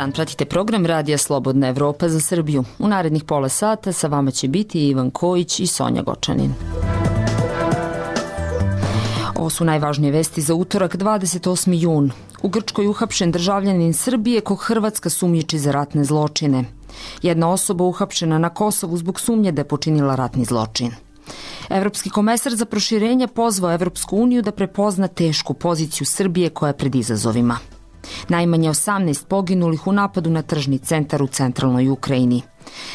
dan, pratite program Radija Slobodna Evropa za Srbiju. U narednih pola sata sa vama će biti Ivan Kojić i Sonja Gočanin. Ovo su najvažnije vesti za utorak 28. jun. U Grčkoj uhapšen državljanin Srbije kog Hrvatska sumnjiči za ratne zločine. Jedna osoba uhapšena na Kosovu zbog sumnje da je počinila ratni zločin. Evropski komesar za proširenje pozvao Evropsku uniju da prepozna tešku poziciju Srbije koja je pred izazovima. Najmanje 18 poginulih u napadu na tržni centar u centralnoj Ukrajini.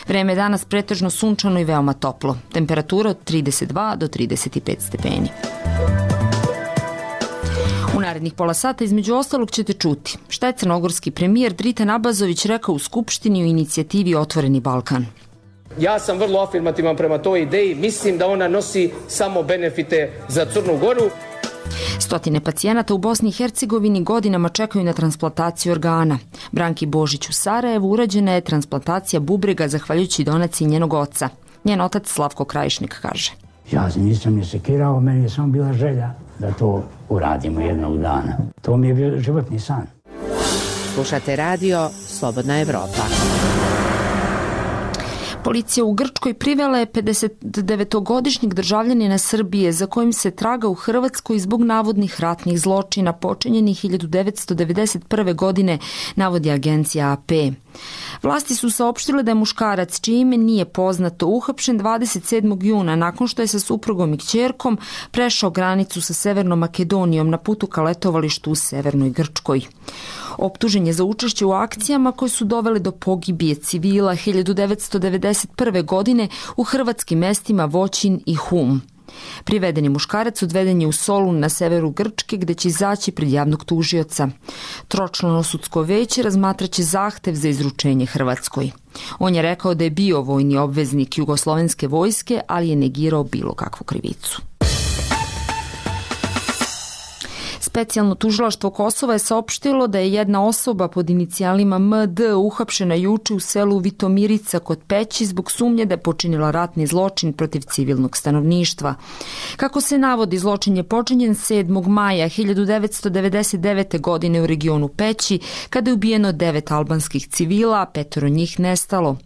Vreme je danas pretežno sunčano i veoma toplo. Temperatura od 32 do 35 stepeni. U narednih pola sata između ostalog ćete čuti šta je crnogorski premijer Dritan Abazović rekao u Skupštini o inicijativi Otvoreni Balkan. Ja sam vrlo afirmativan prema toj ideji, mislim da ona nosi samo benefite za Crnu Goru. Stotine pacijenata u Bosni i Hercegovini godinama čekaju na transplantaciju organa. Branki Božić u Sarajevu urađena je transplantacija bubrega zahvaljujući donaciji njenog oca. Njen otac Slavko Krajišnik kaže. Ja nisam ni sekirao, meni je samo bila želja da to uradimo jednog dana. To mi je bio životni san. Slušate radio Slobodna Evropa. Policija u Grčkoj privela je 59-godišnjeg državljanina Srbije za kojim se traga u Hrvatskoj zbog navodnih ratnih zločina počinjenih 1991. godine, navodi agencija AP. Vlasti su saopštile da je muškarac, čije ime nije poznato, uhapšen 27. juna nakon što je sa suprugom i kćerkom prešao granicu sa Severnom Makedonijom na putu ka letovalištu u Severnoj Grčkoj. Optužen je za učešće u akcijama koje su dovele do pogibije civila 1991. godine u hrvatskim mestima Voćin i Hum. Privedeni muškarac odveden je u Solun na severu Grčke gde će izaći pred javnog tužioca. Tročlano sudsko veće razmatraće zahtev za izručenje Hrvatskoj. On je rekao da je bio vojni obveznik jugoslovenske vojske, ali je negirao bilo kakvu krivicu. Specijalno tužilaštvo Kosova je saopštilo da je jedna osoba pod inicijalima MD uhapšena juče u selu Vitomirica kod Peći zbog sumnje da je počinila ratni zločin protiv civilnog stanovništva. Kako se navodi, zločin je počinjen 7. maja 1999. godine u regionu Peći, kada je ubijeno devet albanskih civila, a petoro njih nestalo.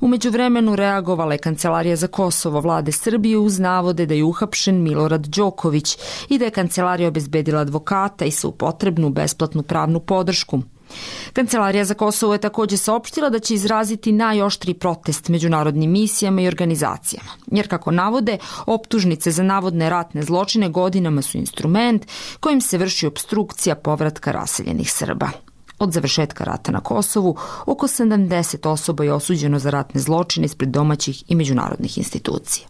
Umeđu vremenu reagovala je Kancelarija za Kosovo vlade Srbije uz navode da je uhapšen Milorad Đoković i da je Kancelarija obezbedila advokata i svu potrebnu besplatnu pravnu podršku. Kancelarija za Kosovo je takođe saopštila da će izraziti najoštri protest međunarodnim misijama i organizacijama, jer kako navode, optužnice za navodne ratne zločine godinama su instrument kojim se vrši obstrukcija povratka raseljenih Srba. Od završetka rata na Kosovu, oko 70 osoba je osuđeno za ratne zločine ispred domaćih i međunarodnih institucija.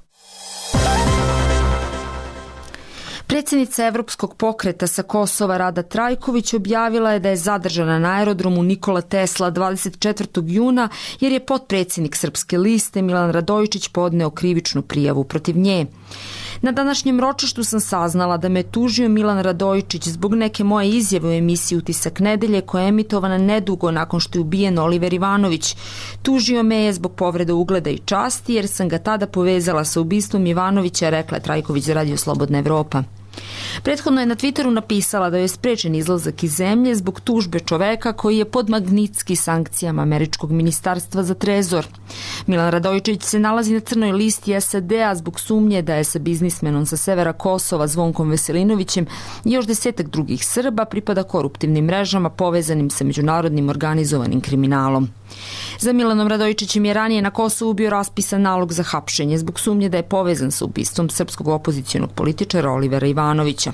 Predsednica Evropskog pokreta sa Kosova Rada Trajković objavila je da je zadržana na aerodromu Nikola Tesla 24. juna jer je potpredsednik Srpske liste Milan Radojičić podneo krivičnu prijavu protiv nje. Na današnjem ročištu sam saznala da me tužio Milan Radojičić zbog neke moje izjave u emisiji Utisak nedelje koja je emitovana nedugo nakon što je ubijen Oliver Ivanović. Tužio me je zbog povrede ugleda i časti jer sam ga tada povezala sa ubistvom Ivanovića, rekla je Trajković za Radio Slobodna Evropa. Prethodno je na Twitteru napisala da je sprečen izlazak iz zemlje zbog tužbe čoveka koji je pod magnitski sankcijama Američkog ministarstva za trezor. Milan Radojičić se nalazi na crnoj listi SAD-a zbog sumnje da je sa biznismenom sa severa Kosova Zvonkom Veselinovićem i još desetak drugih Srba pripada koruptivnim mrežama povezanim sa međunarodnim organizovanim kriminalom. Za Milanom Radojičićem je ranije na Kosovu bio raspisan nalog za hapšenje zbog sumnje da je povezan sa ubistvom srpskog opozicijonog političara Olivera Ivanovića.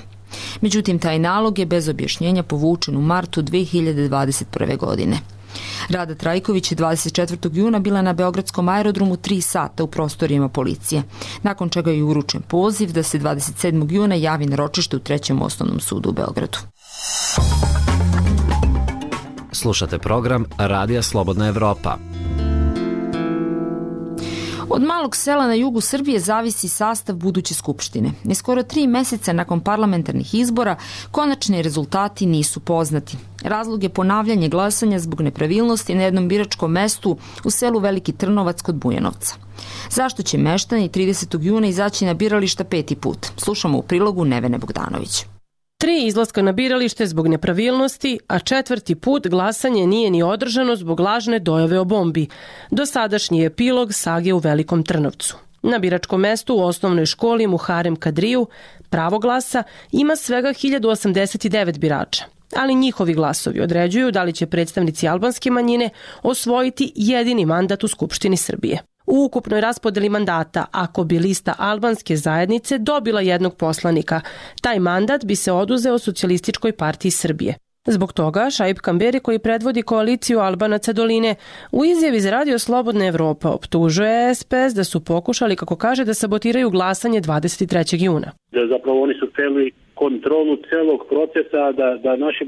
Međutim, taj nalog je bez objašnjenja povučen u martu 2021. godine. Rada Trajković je 24. juna bila na Beogradskom aerodromu 3 sata u prostorijama policije, nakon čega je uručen poziv da se 27. juna javi na ročište u trećem osnovnom sudu u Beogradu. Slušate program Radija Slobodna Evropa. Od malog sela na jugu Srbije zavisi sastav buduće skupštine. Neskoro tri meseca nakon parlamentarnih izbora konačni rezultati nisu poznati. Razlog je ponavljanje glasanja zbog nepravilnosti na jednom biračkom mestu u selu Veliki Trnovac kod Bujanovca. Zašto će meštani 30. juna izaći na birališta peti put? Slušamo u prilogu Nevene Bogdanovića. Tri izlaska na biralište zbog nepravilnosti, a četvrti put glasanje nije ni održano zbog lažne dojave o bombi. Dosadašnji epilog sage u Velikom Trnovcu. Na biračkom mestu u osnovnoj školi Muharem Kadriju pravo glasa ima svega 1089 birača ali njihovi glasovi određuju da li će predstavnici albanske manjine osvojiti jedini mandat u Skupštini Srbije. U ukupnoj raspodeli mandata, ako bi lista albanske zajednice dobila jednog poslanika, taj mandat bi se oduzeo Socijalističkoj partiji Srbije. Zbog toga Šaib Kamberi koji predvodi koaliciju Albanaca Doline u izjavi za Radio Slobodna Evropa optužuje SPS da su pokušali, kako kaže, da sabotiraju glasanje 23. juna. Da zapravo oni su hteli kontrolu celog procesa da, da naši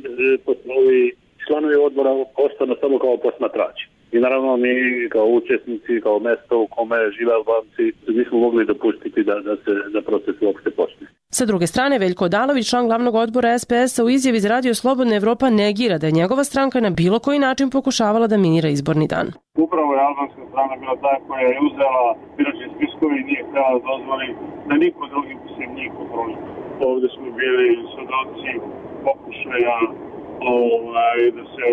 ovi članovi odbora ostanu samo kao posmatrači. I naravno mi kao učesnici, kao mesto u kome žive Albanci, nismo mogli dopustiti da, da se da proces uopšte počne. Sa druge strane, Veljko Odalović, član glavnog odbora SPS-a u izjavi za Radio Slobodna Evropa negira da je njegova stranka na bilo koji način pokušavala da minira izborni dan. Upravo je albanska strana bila ta koja je uzela biračke spiskovi i nije htjela da dozvoli da niko drugi se njih kontroli. Ovde smo bili svedoci pokušaja ovaj, da se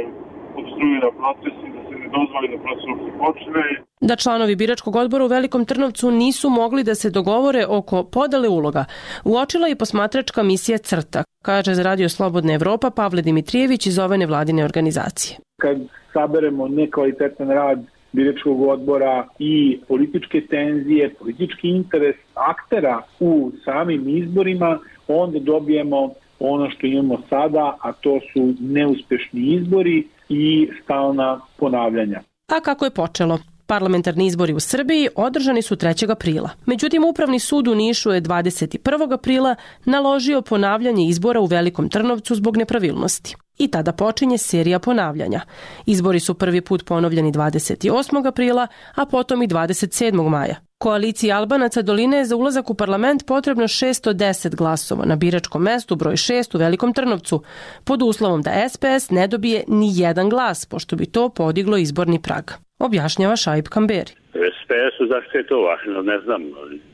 obstruira proces i da dozvoli da proces uopšte počne. Da članovi biračkog odbora u Velikom Trnovcu nisu mogli da se dogovore oko podale uloga, uočila i posmatračka misija CRTA, kaže za Radio Slobodna Evropa Pavle Dimitrijević iz ove nevladine organizacije. Kad saberemo nekvalitetan rad biračkog odbora i političke tenzije, politički interes aktera u samim izborima, onda dobijemo ono što imamo sada, a to su neuspešni izbori i stalna ponavljanja. A kako je počelo? Parlamentarni izbori u Srbiji održani su 3. aprila. Međutim, Upravni sud u Nišu je 21. aprila naložio ponavljanje izbora u Velikom Trnovcu zbog nepravilnosti. I tada počinje serija ponavljanja. Izbori su prvi put ponovljeni 28. aprila, a potom i 27. maja. Koaliciji Albanaca Doline je za ulazak u parlament potrebno 610 glasova na biračkom mestu broj 6 u Velikom Trnovcu, pod uslovom da SPS ne dobije ni jedan glas, pošto bi to podiglo izborni prag. Objašnjava Šaib Kamberi. SPS-u zašto je to važno, ne znam,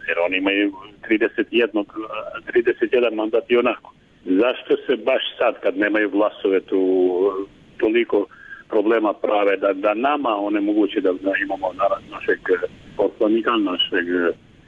jer oni imaju 31, 31 mandat i onako. Zašto se baš sad, kad nemaju glasove, tu toliko problema prave, da, da nama onemoguće da, da imamo našeg poslanika, našeg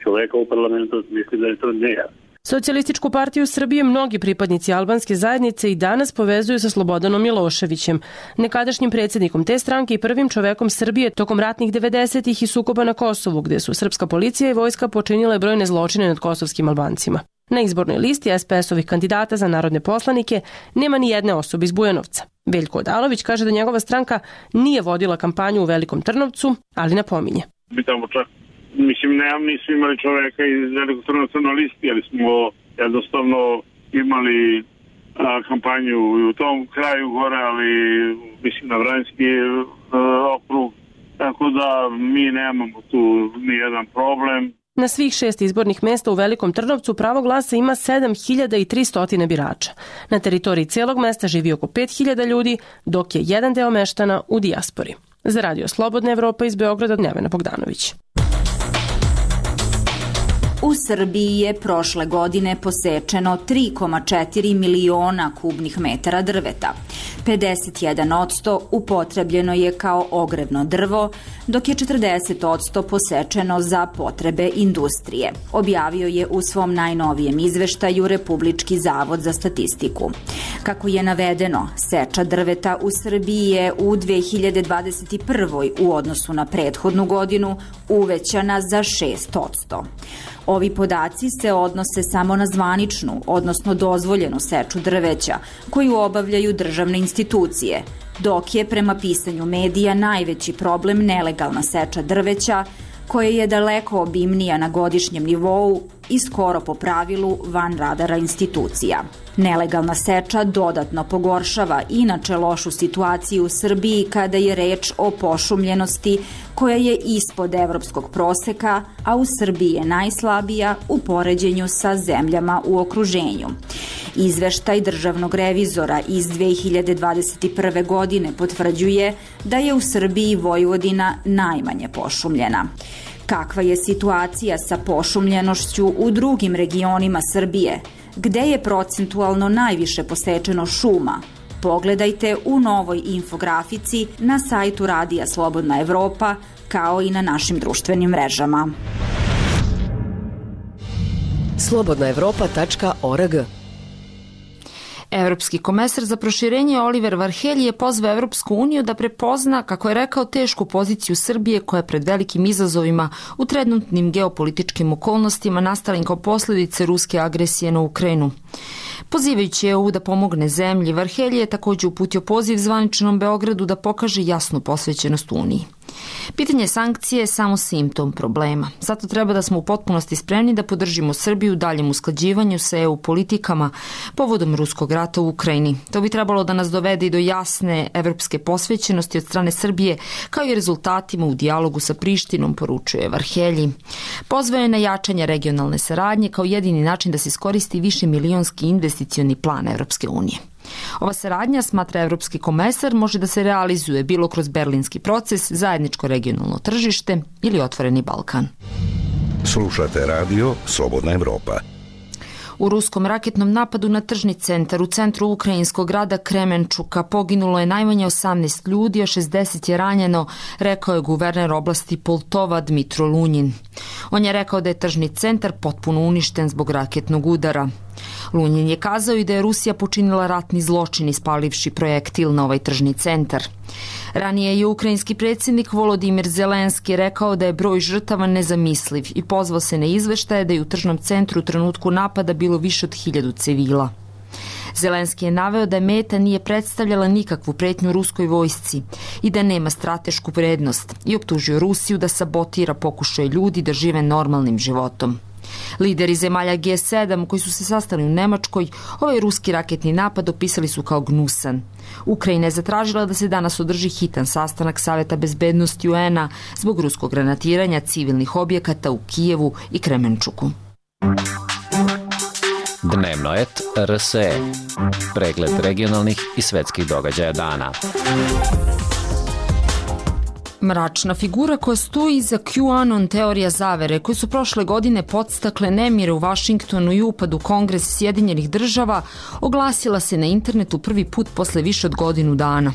čoveka u parlamentu, mislim da je to nejasno. Socijalističku partiju Srbije mnogi pripadnici albanske zajednice i danas povezuju sa Slobodanom Miloševićem, nekadašnjim predsednikom te stranke i prvim čovekom Srbije tokom ratnih 90-ih i sukoba na Kosovu, gde su srpska policija i vojska počinile brojne zločine nad kosovskim Albancima. Na izbornoj listi SPS-ovih kandidata za narodne poslanike nema ni jedne osobe iz Bujanovca. Veljko Odalović kaže da njegova stranka nije vodila kampanju u Velikom Trnovcu, ali napominje. Mi tamo čak, mislim, nemam, nismo imali čoveka iz Velikog Trnovca na listi, ali smo jednostavno imali a, kampanju u tom kraju gore, ali mislim na Vranjski okrug, tako da mi nemamo tu ni jedan problem. Na svih šest izbornih mesta u Velikom Trnovcu pravo glasa ima 7300 birača. Na teritoriji celog mesta živi oko 5000 ljudi, dok je jedan deo meštana u dijaspori. Za Radio Slobodna Evropa iz Beograda Nevena Bogdanović. U Srbiji je prošle godine posečeno 3,4 miliona kubnih metara drveta. 51% upotrebljeno je kao ogrevno drvo, dok je 40% posečeno za potrebe industrije. Objavio je u svom najnovijem izveštaju Republički zavod za statistiku. Kako je navedeno, seča drveta u Srbiji je u 2021. u odnosu na prethodnu godinu uvećana za 6%. Ovi podaci se odnose samo na zvaničnu, odnosno dozvoljenu seču drveća, koju obavljaju državne institucije, dok je prema pisanju medija najveći problem nelegalna seča drveća, koja je daleko obimnija na godišnjem nivou i skoro po pravilu van radara institucija. Nelegalna seča dodatno pogoršava inače lošu situaciju u Srbiji kada je reč o pošumljenosti koja je ispod evropskog proseka, a u Srbiji je najslabija u poređenju sa zemljama u okruženju. Izveštaj državnog revizora iz 2021. godine potvrđuje da je u Srbiji Vojvodina najmanje pošumljena. Kakva je situacija sa pošumljenošću u drugim regionima Srbije – Gde je procentualno najviše posečeno šuma? Pogledajte u novoj infografici na sajtu Radija Slobodna Evropa kao i na našim društvenim mrežama. slobodnaevropa.org Evropski komesar za proširenje Oliver Varhelji je pozvao Evropsku uniju da prepozna, kako je rekao, tešku poziciju Srbije koja je pred velikim izazovima u trenutnim geopolitičkim okolnostima nastalim kao posledice ruske agresije na Ukrajinu. Pozivajući EU da pomogne zemlji, Varhelji je takođe uputio poziv zvaničnom Beogradu da pokaže jasnu posvećenost Uniji. Pitanje sankcije je samo simptom problema. Zato treba da smo u potpunosti spremni da podržimo Srbiju u daljem usklađivanju sa EU politikama povodom ruskog rata u Ukrajini. To bi trebalo da nas dovede i do jasne evropske posvećenosti od strane Srbije, kao i rezultatima u dijalogu sa Prištinom, poručuje Varhelji. Pozvao je na jačanje regionalne saradnje kao jedini način da se iskoristi više milionski investicioni plan Evropske unije. Ova saradnja, smatra Evropski komesar, može da se realizuje bilo kroz berlinski proces, zajedničko regionalno tržište ili otvoreni Balkan. Slušate radio Slobodna Evropa. U ruskom raketnom napadu na tržni centar u centru ukrajinskog grada Kremenčuka poginulo je najmanje 18 ljudi, a 60 je ranjeno, rekao je guverner oblasti Poltova Dmitro Lunjin. On je rekao da je tržni centar potpuno uništen zbog raketnog udara. Lunjin je kazao i da je Rusija počinila ratni zločin ispalivši projektil na ovaj tržni centar. Ranije je ukrajinski predsjednik Volodimir Zelenski rekao da je broj žrtava nezamisliv i pozvao se na izveštaje da je u tržnom centru u trenutku napada bilo više od hiljadu civila. Zelenski je naveo da meta nije predstavljala nikakvu pretnju ruskoj vojsci i da nema stratešku vrednost i optužio Rusiju da sabotira pokušaj ljudi da žive normalnim životom. Lideri zemalja G7 koji su se sastali u Nemačkoj, ovaj ruski raketni napad opisali su kao gnusan. Ukrajina je zatražila da se danas održi hitan sastanak Saveta bezbednosti UN-a zbog ruskog granatiranja civilnih objekata u Kijevu i Kremenčuku. Dnevno et RSE. Pregled regionalnih i svetskih događaja dana. Mračna figura koja stoji iza QAnon teorija zavere koje su prošle godine podstakle nemire u Vašingtonu i upad u Kongres Sjedinjenih država oglasila se na internetu prvi put posle više od godinu dana.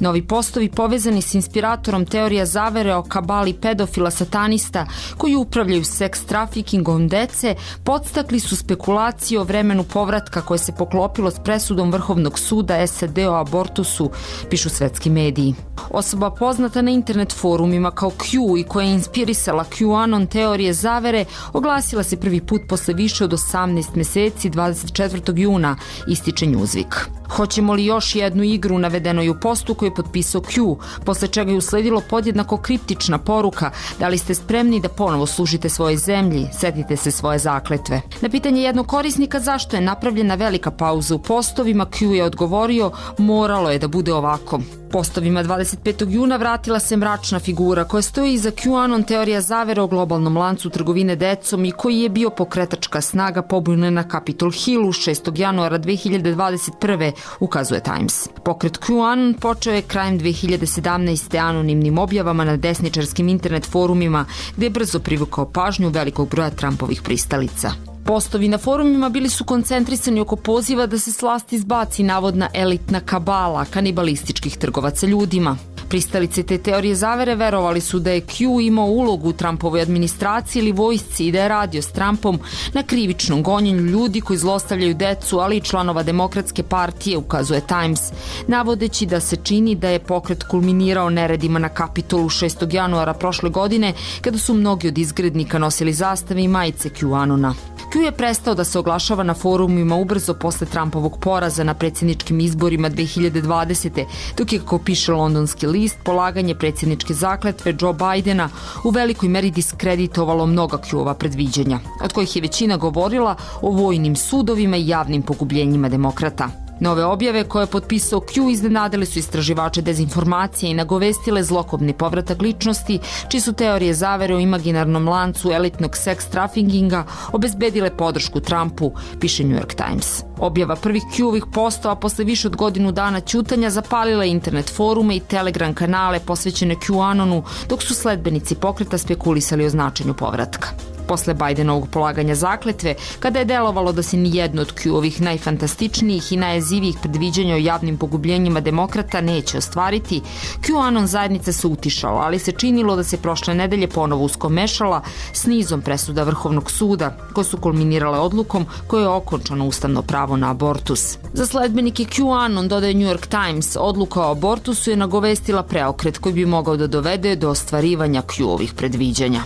Novi postovi povezani s inspiratorom teorija zavere o kabali pedofila satanista koji upravljaju seks trafikingom dece podstakli su spekulacije o vremenu povratka koje se poklopilo s presudom Vrhovnog suda SAD o abortusu, pišu svetski mediji. Osoba poznata na internet forumima kao Q i koja je inspirisala QAnon teorije zavere oglasila se prvi put posle više od 18 meseci 24. juna, ističe Newsweek. Hoćemo li još jednu igru navedenoj u postu koju je potpisao Q, posle čega je usledilo podjednako kriptična poruka da li ste spremni da ponovo služite svojoj zemlji, setite se svoje zakletve. Na pitanje jednog korisnika zašto je napravljena velika pauza u postovima, Q je odgovorio moralo je da bude ovako. Postovima 25. juna vratila se mračna figura koja stoji iza QAnon teorija zavere o globalnom lancu trgovine decom i koji je bio pokretačka snaga pobune na Capitol Hillu 6. januara 2021. ukazuje Times. Pokret QAnon počeo je krajem 2017. anonimnim objavama na desničarskim internet forumima gde je brzo privukao pažnju velikog broja Trumpovih pristalica. Postovi na forumima bili su koncentrisani oko poziva da se slasti izbaci navodna elitna kabala kanibalističkih trgovaca ljudima. Pristalice te teorije zavere verovali su da je Q imao ulogu u Trumpovoj administraciji ili vojsci i da je radio s Trumpom na krivičnom gonjenju ljudi koji zlostavljaju decu, ali i članova demokratske partije, ukazuje Times, navodeći da se čini da je pokret kulminirao neredima na Kapitolu 6. januara prošle godine, kada su mnogi od izgrednika nosili zastave i majice QAnona. Q je prestao da se oglašava na forumima ubrzo posle Trumpovog poraza na predsjedničkim izborima 2020. dok je, kako piše londonski list, polaganje predsjedničke zakletve Joe Bidena u velikoj meri diskreditovalo mnoga Q-ova predviđanja, od kojih je većina govorila o vojnim sudovima i javnim pogubljenjima demokrata. Nove objave koje je potpisao Q iznenadili su istraživače dezinformacije i nagovestile zlokobni povratak ličnosti, čiji su teorije zavere o imaginarnom lancu elitnog seks trafinginga obezbedile podršku Trumpu, piše New York Times. Objava prvih Q-ovih postova posle više od godinu dana ćutanja zapalila internet forume i telegram kanale posvećene QAnonu, dok su sledbenici pokreta spekulisali o značenju povratka. Posle Bajdenovog polaganja zakletve, kada je delovalo da se ni jedno od Q-ovih najfantastičnijih i najjezivijih predviđanja o javnim pogubljenjima demokrata neće ostvariti, QAnon zajednica se utišala, ali se činilo da se prošle nedelje ponovo uskomešala s nizom presuda Vrhovnog suda, koje su kulminirale odlukom koje je okončano ustavno pravo na abortus. Za sledbenike QAnon, dodaje New York Times, odluka o abortusu je nagovestila preokret koji bi mogao da dovede do ostvarivanja Q-ovih predviđanja.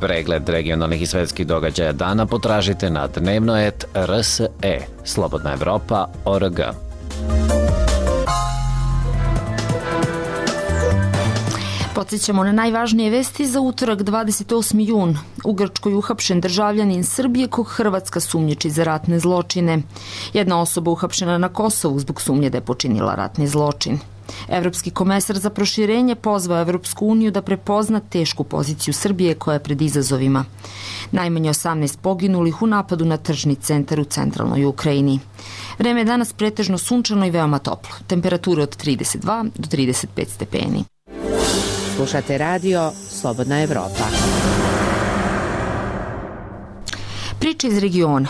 Pregled regionalnih i svetskih događaja dana potražite na dnevnoet RSE, Slobodna Podsećamo na najvažnije vesti za utorak 28. jun. U Grčkoj uhapšen državljanin Srbije kog Hrvatska sumnjiči za ratne zločine. Jedna osoba uhapšena na Kosovu zbog sumnje da je počinila ratni zločin. Evropski komesar za proširenje pozvao Evropsku uniju da prepozna tešku poziciju Srbije koja je pred izazovima. Najmanje 18 poginulih u napadu na tržni centar u centralnoj Ukrajini. Vreme je danas pretežno sunčano i veoma toplo. Temperatura od 32 do 35 stepeni. Slušate radio Slobodna Evropa. Priča iz regiona.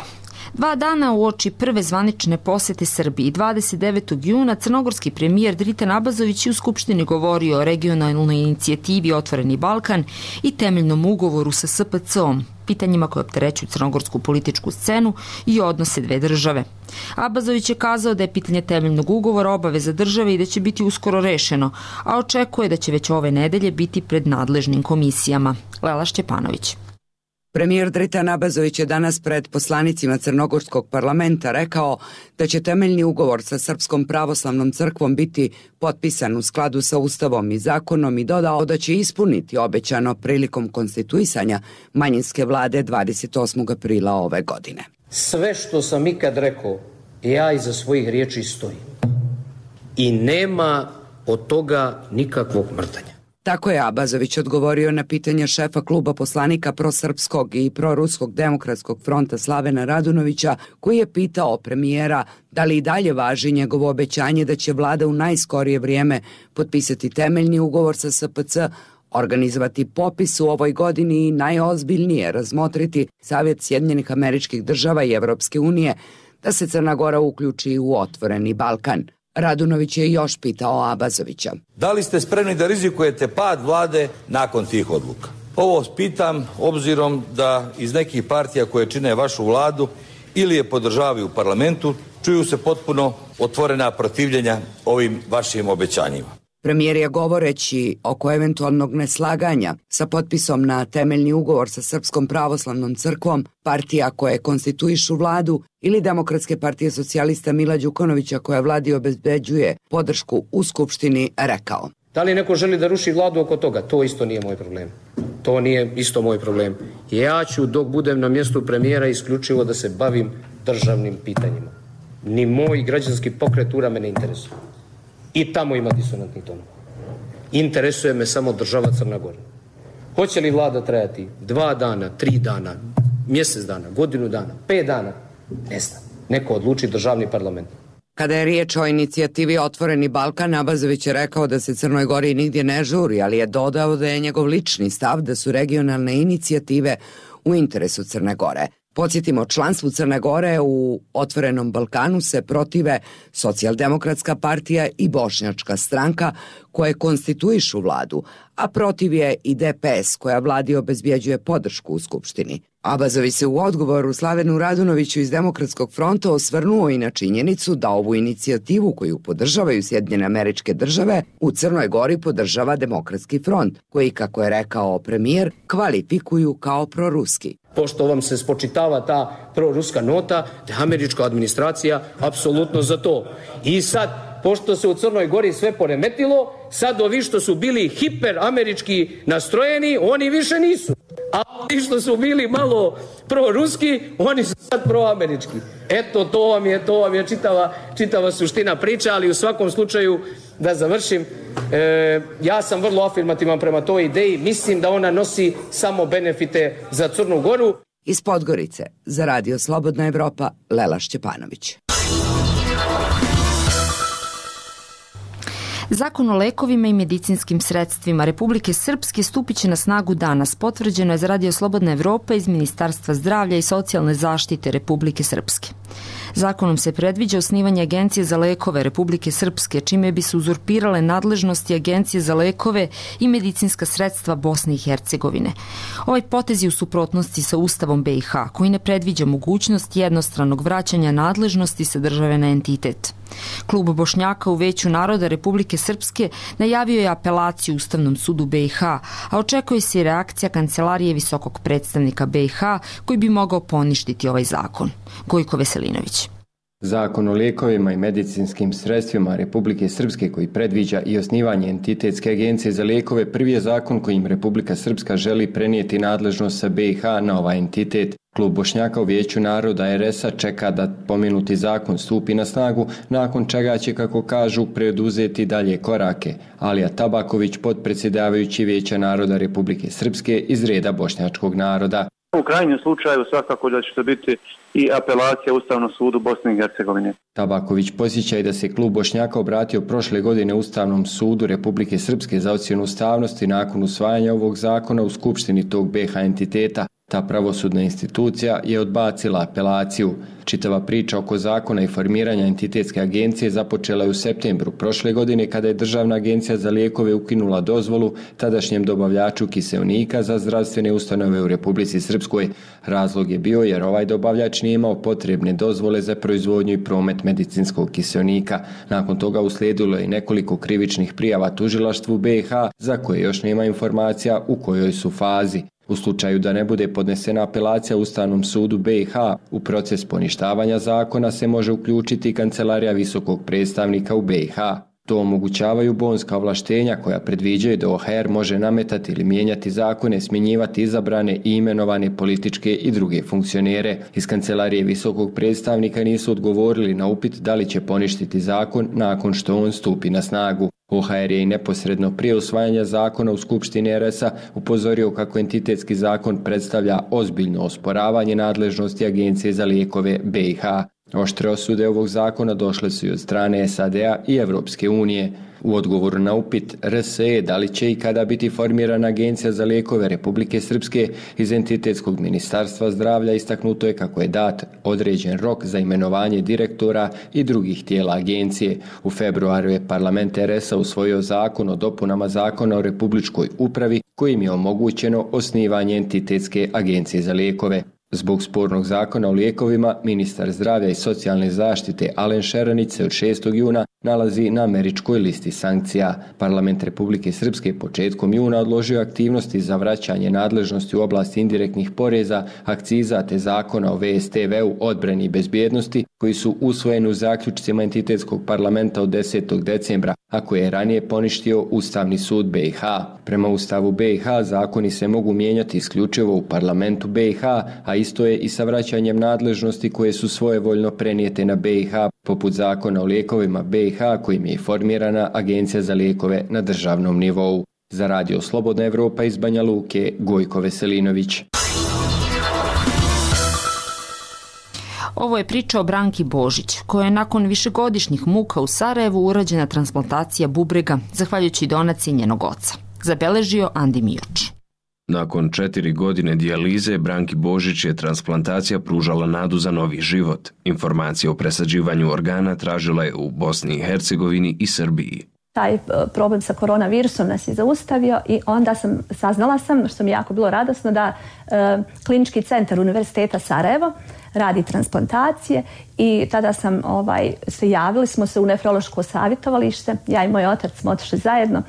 Dva dana u oči prve zvanične posete Srbiji, 29. juna, crnogorski premijer Dritan Abazović je u Skupštini govorio o regionalnoj inicijativi Otvoreni Balkan i temeljnom ugovoru sa SPC-om, pitanjima koje opterećuju crnogorsku političku scenu i odnose dve države. Abazović je kazao da je pitanje temeljnog ugovora obaveza države i da će biti uskoro rešeno, a očekuje da će već ove nedelje biti pred nadležnim komisijama. Lela Šćepanović. Premijer Dritan Abazović je danas pred poslanicima Crnogorskog parlamenta rekao da će temeljni ugovor sa Srpskom pravoslavnom crkvom biti potpisan u skladu sa Ustavom i zakonom i dodao da će ispuniti obećano prilikom konstituisanja manjinske vlade 28. aprila ove godine. Sve što sam ikad rekao, ja iza svojih riječi stojim. I nema od toga nikakvog mrtanja. Tako je Abazović odgovorio na pitanja šefa kluba poslanika prosrpskog i proruskog demokratskog fronta Slavena Radunovića, koji je pitao premijera da li i dalje važi njegovo obećanje da će vlada u najskorije vrijeme potpisati temeljni ugovor sa SPC, organizovati popis u ovoj godini i najozbiljnije razmotriti Savjet Sjedinjenih američkih država i Evropske unije da se Crna Gora uključi u otvoreni Balkan – Radunović je još pitao Abazovića. Da li ste spremni da rizikujete pad vlade nakon tih odluka? Ovo pitam obzirom da iz nekih partija koje čine vašu vladu ili je podržavaju u parlamentu, čuju se potpuno otvorena protivljenja ovim vašim obećanjima. Premijer je govoreći oko eventualnog neslaganja sa potpisom na temeljni ugovor sa Srpskom pravoslavnom crkvom, partija koje konstituišu vladu ili Demokratske partije socijalista Mila Đukonovića koja vladi obezbeđuje podršku u Skupštini, rekao. Da li neko želi da ruši vladu oko toga? To isto nije moj problem. To nije isto moj problem. Ja ću dok budem na mjestu premijera isključivo da se bavim državnim pitanjima. Ni moj građanski pokret ura me ne interesuje. I tamo ima disonantnih tonova. Interesuje me samo država Crna Gora. Hoće li vlada trajati dva dana, tri dana, mjesec dana, godinu dana, pet dana? Ne znam. Neko odluči državni parlament. Kada je riječ o inicijativi Otvoreni Balkan, Abazović je rekao da se Crnoj Gori nigdje ne žuri, ali je dodao da je njegov lični stav da su regionalne inicijative u interesu Crne Gore. Podsjetimo, članstvu Crne Gore u Otvorenom Balkanu se protive Socijaldemokratska partija i Bošnjačka stranka koje konstituišu vladu, a protiv je i DPS koja vladi obezbjeđuje podršku u Skupštini. Abazovi se u odgovoru Slavenu Radunoviću iz Demokratskog fronta osvrnuo i na činjenicu da ovu inicijativu koju podržavaju Sjedinjene američke države u Crnoj Gori podržava Demokratski front, koji, kako je rekao premijer, kvalifikuju kao proruski pošto vam se spočitava ta proruska nota, da je američka administracija apsolutno za to. I sad, pošto se u Crnoj Gori sve poremetilo, sad ovi što su bili hiperamerički nastrojeni, oni više nisu. A ovi što su bili malo proruski, oni su sad proamerički. Eto, to vam je, to vam je čitava, čitava suština priča, ali u svakom slučaju, da završim, e, ja sam vrlo afirmativan prema toj ideji. Mislim da ona nosi samo benefite za Crnu Goru. Iz Podgorice, za Radio Slobodna Evropa, Lela Šćepanović. Zakon o lekovima i medicinskim sredstvima Republike Srpske stupiće na snagu danas. Potvrđeno je za Radio Slobodna Evropa iz Ministarstva zdravlja i socijalne zaštite Republike Srpske. Zakonom se predviđa osnivanje Agencije za lekove Republike Srpske, čime bi se uzurpirale nadležnosti Agencije za lekove i medicinska sredstva Bosne i Hercegovine. Ovaj potez je u suprotnosti sa Ustavom BiH, koji ne predviđa mogućnost jednostranog vraćanja nadležnosti sa države na entitet. Klub Bošnjaka u Veću naroda Republike Srpske najavio je apelaciju Ustavnom sudu BiH, a očekuje se i reakcija Kancelarije visokog predstavnika BiH koji bi mogao poništiti ovaj zakon. Gojko Veselinović. Zakon o lijekovima i medicinskim sredstvima Republike Srpske koji predviđa i osnivanje entitetske agencije za lijekove prvi je zakon kojim Republika Srpska želi prenijeti nadležnost sa BiH na ovaj entitet. Klub Bošnjaka u Vijeću naroda RS-a čeka da pomenuti zakon stupi na snagu, nakon čega će, kako kažu, preduzeti dalje korake. Alija Tabaković, podpredsjedavajući Vijeća naroda Republike Srpske iz reda bošnjačkog naroda. U krajnjem slučaju svakako da će to biti i apelacija Ustavnom sudu Bosne i Hercegovine. Tabaković posjeća i da se klub Bošnjaka obratio prošle godine Ustavnom sudu Republike Srpske za ocjenu ustavnosti nakon usvajanja ovog zakona u skupštini tog BH entiteta. Ta pravosudna institucija je odbacila apelaciju. Čitava priča oko zakona i formiranja entitetske agencije započela je u septembru prošle godine kada je Državna agencija za lijekove ukinula dozvolu tadašnjem dobavljaču kiselnika za zdravstvene ustanove u Republici Srpskoj. Razlog je bio jer ovaj dobavljač nije imao potrebne dozvole za proizvodnju i promet medicinskog kiselnika. Nakon toga uslijedilo je nekoliko krivičnih prijava tužilaštvu BiH za koje još nema informacija u kojoj su fazi. U slučaju da ne bude podnesena apelacija Ustavnom sudu BiH, u proces poništavanja zakona se može uključiti Kancelarija visokog predstavnika u BiH. To omogućavaju bonska ovlaštenja koja predviđaju da OHR može nametati ili mijenjati zakone, smjenjivati izabrane i imenovane političke i druge funkcionere. Iz Kancelarije visokog predstavnika nisu odgovorili na upit da li će poništiti zakon nakon što on stupi na snagu. OHR je i neposredno prije usvajanja zakona u Skupštini RS-a upozorio kako entitetski zakon predstavlja ozbiljno osporavanje nadležnosti Agencije za lijekove BiH. Oštre osude ovog zakona došle su i od strane SAD-a i Evropske unije. U odgovoru na upit RSE da li će i kada biti formirana Agencija za lijekove Republike Srpske iz entitetskog ministarstva zdravlja istaknuto je kako je dat određen rok za imenovanje direktora i drugih tijela agencije. U februaru je parlament RS-a usvojio zakon o dopunama zakona o republičkoj upravi kojim je omogućeno osnivanje entitetske agencije za lijekove. Zbog spornog zakona o lijekovima, ministar zdravlja i socijalne zaštite Alen Šeranić se od 6. juna nalazi na američkoj listi sankcija. Parlament Republike Srpske početkom juna odložio aktivnosti za vraćanje nadležnosti u oblasti indirektnih poreza, akciza te zakona o VSTV-u, odbrani i bezbjednosti, koji su usvojeni u zaključcima entitetskog parlamenta od 10. decembra, a koje je ranije poništio Ustavni sud BiH. Prema Ustavu BiH zakoni se mogu mijenjati isključivo u parlamentu BiH, a isto je i sa vraćanjem nadležnosti koje su svojevoljno prenijete na BiH, poput zakona o lijekovima BiH kojim je formirana Agencija za lijekove na državnom nivou. Za radio Slobodna Evropa iz Banja Luke, Gojko Veselinović. Ovo je priča o Branki Božić, koja je nakon višegodišnjih muka u Sarajevu urađena transplantacija bubrega, zahvaljujući donaciji njenog oca. Zabeležio Andi Mijoč. Nakon četiri godine dijalize, Branki Božić je transplantacija pružala nadu za novi život. Informacije o presađivanju organa tražila je u Bosni i Hercegovini i Srbiji. Taj e, problem sa koronavirusom nas je zaustavio i onda sam saznala sam, što mi je jako bilo radosno, da e, klinički centar Univerziteta Sarajevo radi transplantacije i tada sam ovaj, se javili smo se u nefrološko savjetovalište, ja i moj otac smo otišli zajedno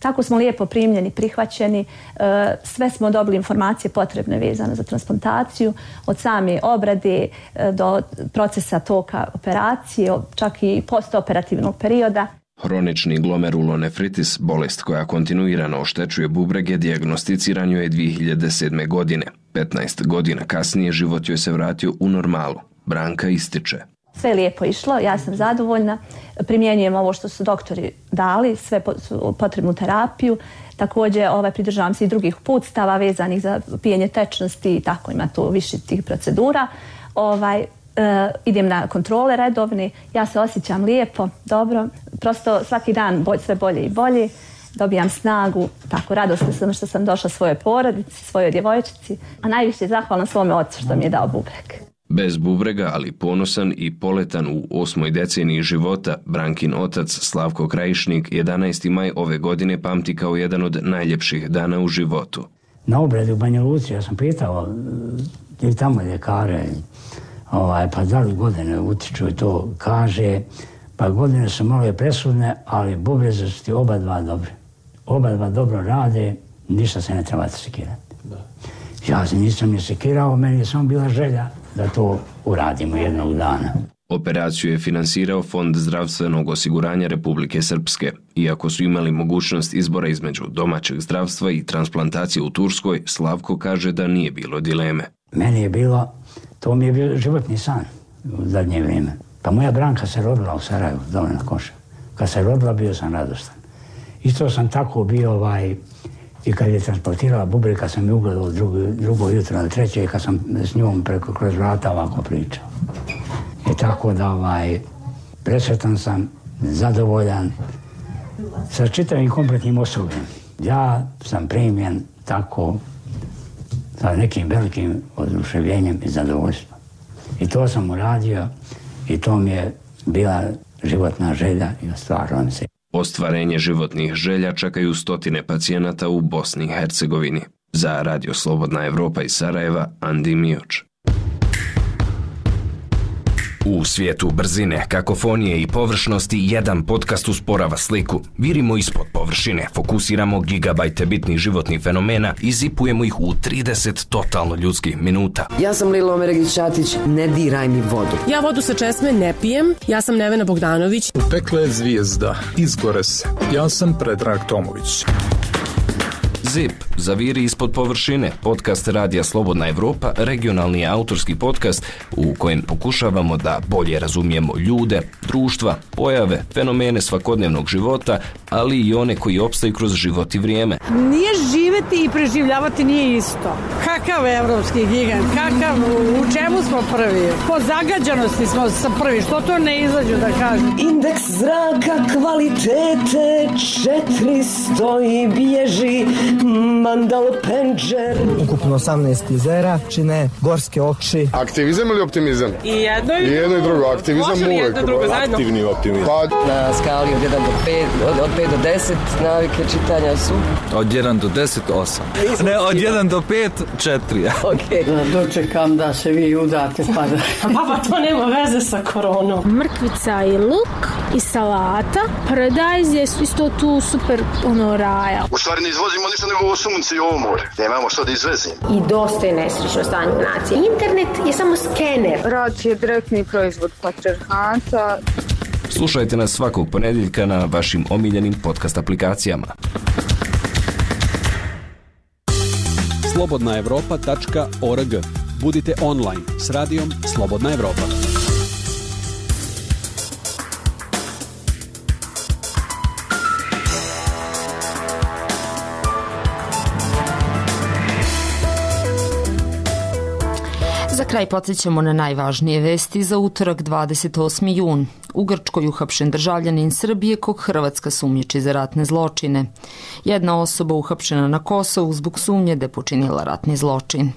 Tako smo lijepo primljeni, prihvaćeni, e, sve smo dobili informacije potrebne vezane za transplantaciju, od same obrade e, do procesa toka operacije, čak i postoperativnog perioda. Hronični glomerulonefritis, bolest koja kontinuirano oštećuje bubrege, diagnosticiran je 2007. godine. 15 godina kasnije život joj se vratio u normalu. Branka ističe. Sve je lijepo išlo, ja sam zadovoljna. Primjenjujem ovo što su doktori dali, sve potrebnu terapiju. Također ovaj, pridržavam se i drugih putstava vezanih za pijenje tečnosti i tako ima tu više tih procedura. Ovaj, e, idem na kontrole redovne, ja se osjećam lijepo, dobro, prosto svaki dan bolj, sve bolje i bolje, dobijam snagu, tako radosna sam što sam došla svojoj porodici, svojoj djevojčici, a najviše zahvalna svome ocu što mi je dao bubreg. Bez bubrega, ali ponosan i poletan u osmoj deceniji života, Brankin otac Slavko Krajišnik 11. maj ove godine pamti kao jedan od najljepših dana u životu. Na obredi u Banja Luci, ja sam pitao i tamo ljekare, ovaj, pa da li godine utiču i to kaže, pa godine su malo presudne, ali bubreze su ti oba dva dobre. Oba dva dobro rade, ništa se ne treba sekirati. Ja se nisam ni sekirao, meni je samo bila želja da to uradimo jednog dana. Operaciju je finansirao Fond zdravstvenog osiguranja Republike Srpske. Iako su imali mogućnost izbora između domaćeg zdravstva i transplantacije u Turskoj, Slavko kaže da nije bilo dileme. Meni je bilo, to mi je bio životni san u zadnje vrijeme. Pa moja Branka se rodila u Sarajevu, dole na Koša. Kad se rodila, bio sam radostan. Isto sam tako bio ovaj, i kad je transportirala bubreg, kad sam je ugledao drugo, drugo jutro na treće, kad sam s njom preko kroz vrata ovako pričao. I tako da ovaj, presretan sam, zadovoljan sa čitavim kompletnim osobljem. Ja sam primjen tako sa nekim velikim oduševljenjem i zadovoljstvom. I to sam uradio i to mi je bila životna želja i ostvarila se. Ostvarenje životnih želja čekaju stotine pacijenata u Bosni i Hercegovini. Za Radio Slobodna Evropa iz Sarajeva, Andi Mioč. U svijetu brzine, kakofonije i površnosti jedan podcast usporava sliku. Virimo ispod površine, fokusiramo gigabajte bitnih životnih fenomena i zipujemo ih u 30 totalno ljudskih minuta. Ja sam Lilo Omeregić Čatić, ne diraj mi vodu. Ja vodu sa česme ne pijem, ja sam Nevena Bogdanović. Pekle je zvijezda, izgore se. Ja sam Predrag Tomović. ZIP, Zaviri ispod površine, podcast Radija Slobodna Evropa, regionalni autorski podcast u kojem pokušavamo da bolje razumijemo ljude, društva, pojave, fenomene svakodnevnog života, ali i one koji opstaju kroz život i vrijeme. Nije živeti i preživljavati nije isto. Kakav evropski gigant, kakav, u čemu smo prvi? Po zagađanosti smo sa prvi, što to ne izađu da kažem? Indeks zraka kvalitete 400 i bježi Mandal Penđer. Ukupno 18 jezera čine gorske oči. Aktivizam ili optimizam? I jedno i, I jedno i drugo. Aktivizam Može uvek. jedno drugo zajedno? Aktivni optimizam. Pa, Na skali od 1 do 5, od, od 5 do 10 navike čitanja su. Od 1 do 10, 8. Ne, od 1 do 5, 4. Ok. Da dočekam da se vi udate pa da... Papa, to nema veze sa koronom. Mrkvica i luk i salata. Paradajz je isto tu super ono raja. U stvari ne izvozimo ništa nego ovo sunce i ovo more. Nemamo što da izvezimo. I dosta je nesrećno stanje nacije. Internet je samo skener. Rad je direktni proizvod patriarhata. Slušajte nas svakog ponedjeljka na vašim omiljenim podcast aplikacijama. slobodnaevropa.org Budite online s radijom Slobodna Evropa. Kraj podsjećamo na najvažnije vesti za utorak 28. jun. U Grčkoj uhapšen državljanin Srbije kog Hrvatska sumnjiči za ratne zločine. Jedna osoba uhapšena na Kosovu zbog sumnje da je počinila ratni zločin.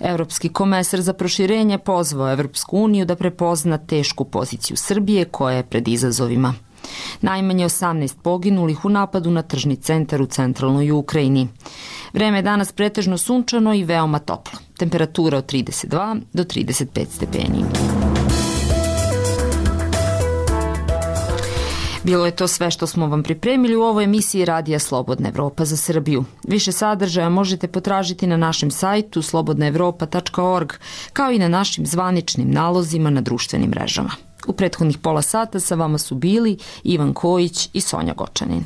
Evropski komesar za proširenje pozvao Evropsku uniju da prepozna tešku poziciju Srbije koja je pred izazovima. Najmanje 18 poginulih u napadu na tržni centar u centralnoj Ukrajini. Vreme je danas pretežno sunčano i veoma toplo. Temperatura od 32 do 35 stepeni. Bilo je to sve što smo vam pripremili u ovoj emisiji Radija Slobodna Evropa za Srbiju. Više sadržaja možete potražiti na našem sajtu slobodnaevropa.org kao i na našim zvaničnim nalozima na društvenim mrežama. U prethodnih pola sata sa vama su bili Ivan Kojić i Sonja Gočanin.